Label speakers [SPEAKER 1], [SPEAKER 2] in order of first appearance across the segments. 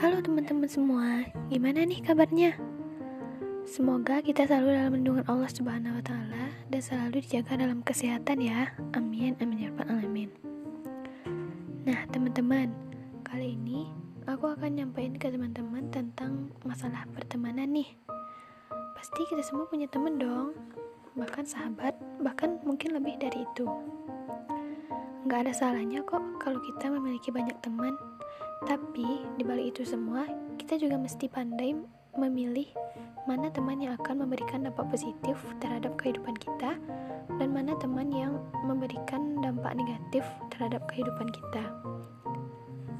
[SPEAKER 1] Halo teman-teman semua, gimana nih kabarnya? Semoga kita selalu dalam lindungan Allah Subhanahu wa taala dan selalu dijaga dalam kesehatan ya. Amin amin ya rabbal alamin. Nah, teman-teman, kali ini aku akan nyampaikan ke teman-teman tentang masalah pertemanan nih. Pasti kita semua punya teman dong, bahkan sahabat, bahkan mungkin lebih dari itu. Nggak ada salahnya kok kalau kita memiliki banyak teman tapi di balik itu semua, kita juga mesti pandai memilih mana teman yang akan memberikan dampak positif terhadap kehidupan kita dan mana teman yang memberikan dampak negatif terhadap kehidupan kita.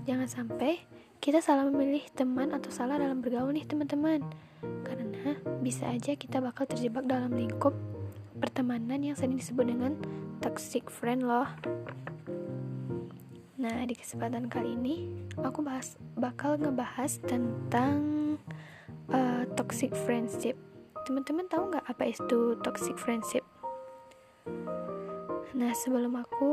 [SPEAKER 1] Jangan sampai kita salah memilih teman atau salah dalam bergaul nih teman-teman. Karena bisa aja kita bakal terjebak dalam lingkup pertemanan yang sering disebut dengan toxic friend loh. Nah, di kesempatan kali ini aku bahas bakal ngebahas tentang uh, toxic friendship. Teman-teman tahu nggak apa itu toxic friendship? Nah, sebelum aku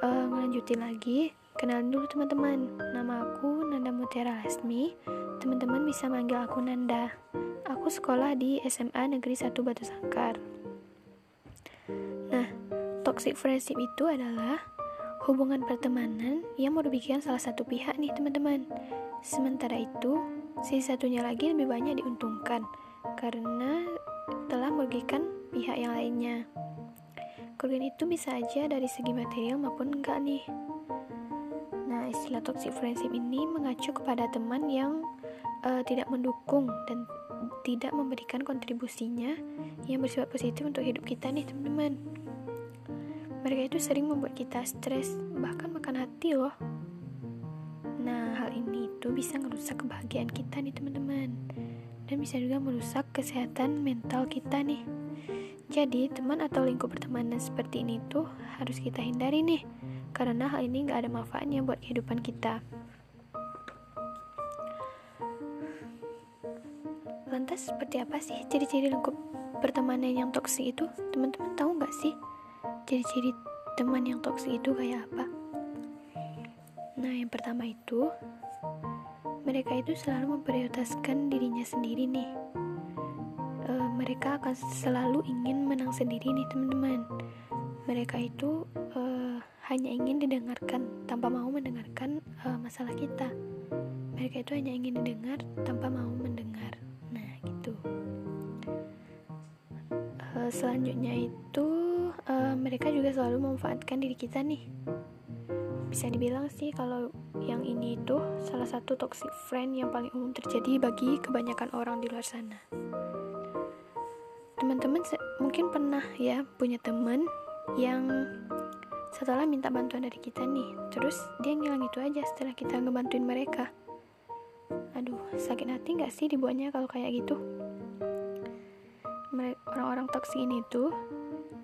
[SPEAKER 1] uh, ngelanjutin lagi, kenalin dulu teman-teman. Nama aku Nanda Mutiara Lasmi. Teman-teman bisa manggil aku Nanda. Aku sekolah di SMA Negeri 1 Batu Sangkar. Nah, toxic friendship itu adalah hubungan pertemanan yang merugikan salah satu pihak nih teman-teman. Sementara itu, si satunya lagi lebih banyak diuntungkan karena telah merugikan pihak yang lainnya. Kerugian itu bisa aja dari segi material maupun enggak nih. Nah, istilah toxic friendship ini mengacu kepada teman yang uh, tidak mendukung dan tidak memberikan kontribusinya yang bersifat positif untuk hidup kita nih teman-teman. Mereka itu sering membuat kita stres, bahkan makan hati loh. Nah, hal ini itu bisa merusak kebahagiaan kita nih teman-teman. Dan bisa juga merusak kesehatan mental kita nih. Jadi, teman atau lingkup pertemanan seperti ini tuh harus kita hindari nih. Karena hal ini gak ada manfaatnya buat kehidupan kita. Lantas seperti apa sih ciri-ciri lingkup pertemanan yang toksik itu? Teman-teman tahu nggak sih? Ciri-ciri teman yang toksik itu kayak apa? Nah, yang pertama itu, mereka itu selalu memprioritaskan dirinya sendiri nih. E, mereka akan selalu ingin menang sendiri nih, teman-teman. Mereka itu e, hanya ingin didengarkan tanpa mau mendengarkan e, masalah kita. Mereka itu hanya ingin didengar tanpa mau mendengar. Nah, gitu. E, selanjutnya itu uh, mereka juga selalu memanfaatkan diri kita nih. Bisa dibilang sih kalau yang ini itu salah satu toxic friend yang paling umum terjadi bagi kebanyakan orang di luar sana. Teman-teman mungkin pernah ya punya teman yang setelah minta bantuan dari kita nih terus dia ngilang itu aja setelah kita ngebantuin mereka. Aduh sakit hati nggak sih dibuatnya kalau kayak gitu? Orang-orang toksik ini tuh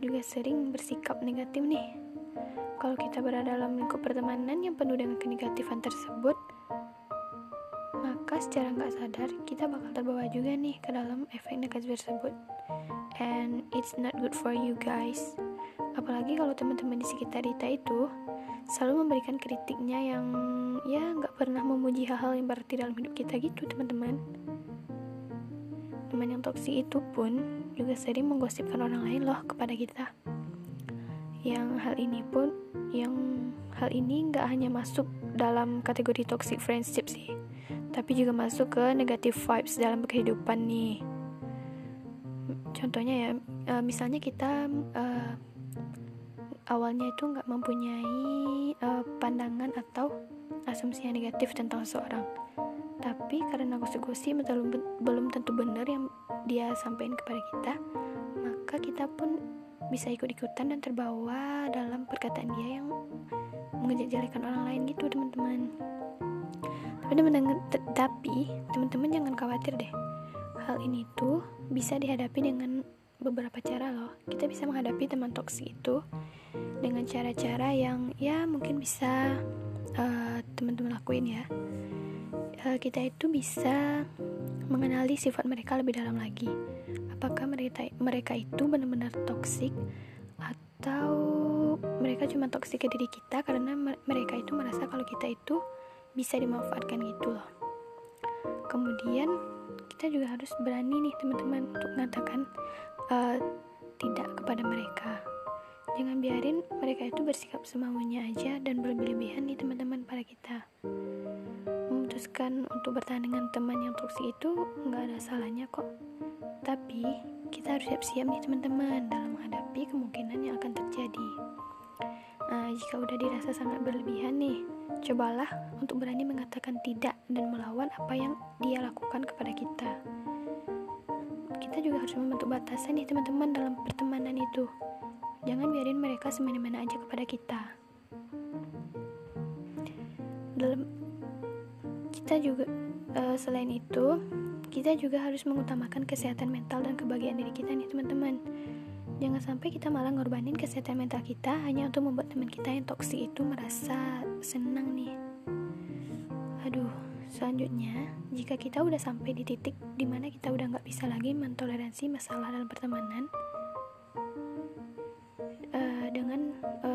[SPEAKER 1] juga sering bersikap negatif nih. Kalau kita berada dalam lingkup pertemanan yang penuh dengan kenegatifan tersebut, maka secara nggak sadar kita bakal terbawa juga nih ke dalam efek negatif tersebut. And it's not good for you guys. Apalagi kalau teman-teman di sekitar kita itu selalu memberikan kritiknya yang ya nggak pernah memuji hal-hal yang berarti dalam hidup kita gitu teman-teman. Teman yang toksik itu pun juga sering menggosipkan orang lain loh kepada kita. Yang hal ini pun, yang hal ini nggak hanya masuk dalam kategori toxic friendship sih, tapi juga masuk ke negative vibes dalam kehidupan nih. Contohnya ya, uh, misalnya kita uh, awalnya itu nggak mempunyai uh, pandangan atau asumsi yang negatif tentang seseorang tapi karena gosip-gosip belum belum tentu benar yang dia sampaikan kepada kita maka kita pun bisa ikut-ikutan dan terbawa dalam perkataan dia yang mengejek-jelekan orang lain gitu teman-teman. Tapi teman-teman tapi teman-teman jangan khawatir deh. Hal ini tuh bisa dihadapi dengan beberapa cara loh. Kita bisa menghadapi teman toksik itu dengan cara-cara yang ya mungkin bisa uh, teman-teman lakuin ya. Uh, kita itu bisa mengenali sifat mereka lebih dalam lagi. Apakah mereka mereka itu benar-benar toksik atau mereka cuma toksik ke diri kita karena mereka itu merasa kalau kita itu bisa dimanfaatkan gitu loh. kemudian kita juga harus berani nih teman-teman untuk mengatakan uh, tidak kepada mereka jangan biarin mereka itu bersikap semaunya aja dan berlebih-lebihan nih teman-teman pada kita memutuskan untuk bertahan dengan teman yang toksik itu nggak ada salahnya kok. Tapi kita harus siap-siap nih teman-teman dalam menghadapi kemungkinan yang akan terjadi. Nah jika udah dirasa sangat berlebihan nih cobalah untuk berani mengatakan tidak dan melawan apa yang dia lakukan kepada kita. Kita juga harus membentuk batasan nih teman-teman dalam pertemanan itu. Jangan biarin mereka semena-mena aja kepada kita. Dalam kita juga uh, selain itu, kita juga harus mengutamakan kesehatan mental dan kebahagiaan diri kita nih teman-teman. Jangan sampai kita malah ngorbanin kesehatan mental kita hanya untuk membuat teman kita yang toksik itu merasa senang nih. Aduh, selanjutnya, jika kita udah sampai di titik di mana kita udah nggak bisa lagi mentoleransi masalah dalam pertemanan,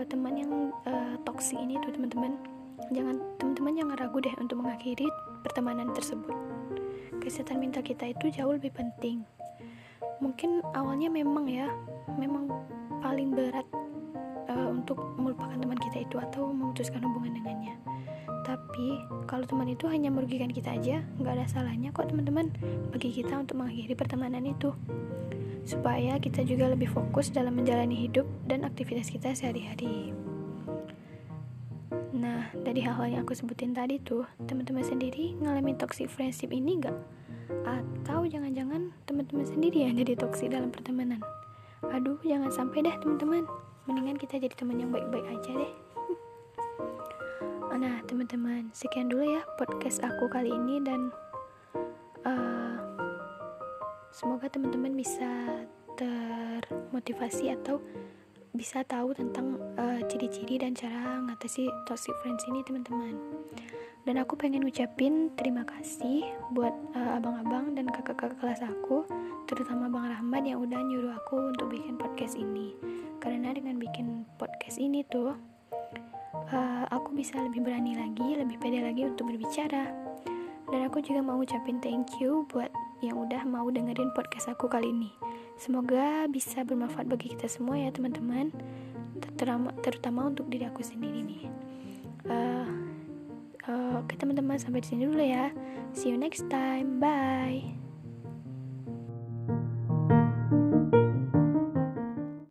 [SPEAKER 1] teman yang uh, toksik ini tuh teman-teman ragu deh untuk mengakhiri pertemanan tersebut. Kesehatan mental kita itu jauh lebih penting. Mungkin awalnya memang ya memang paling berat uh, untuk melupakan teman kita itu atau memutuskan hubungan dengannya. Tapi kalau teman itu hanya merugikan kita aja nggak ada salahnya kok teman-teman bagi kita untuk mengakhiri pertemanan itu. Supaya kita juga lebih fokus dalam menjalani hidup dan aktivitas kita sehari-hari. Nah, dari hal-hal yang aku sebutin tadi tuh, teman-teman sendiri ngalamin toxic friendship ini gak? Atau jangan-jangan teman-teman sendiri yang jadi toxic dalam pertemanan? Aduh, jangan sampai deh teman-teman. Mendingan kita jadi teman yang baik-baik aja deh. Nah, teman-teman, sekian dulu ya podcast aku kali ini dan uh, Semoga teman-teman bisa termotivasi atau bisa tahu tentang uh, ciri-ciri dan cara ngatasi toxic friends ini teman-teman. Dan aku pengen ucapin terima kasih buat uh, abang-abang dan kakak-kakak kelas aku, terutama Bang Rahmat yang udah nyuruh aku untuk bikin podcast ini. Karena dengan bikin podcast ini tuh, uh, aku bisa lebih berani lagi, lebih pede lagi untuk berbicara. Dan aku juga mau ucapin thank you buat yang udah mau dengerin podcast aku kali ini. Semoga bisa bermanfaat bagi kita semua ya teman-teman, terutama, terutama untuk diri aku sendiri nih. Uh, uh, oke teman-teman sampai di sini dulu ya. See you next time. Bye.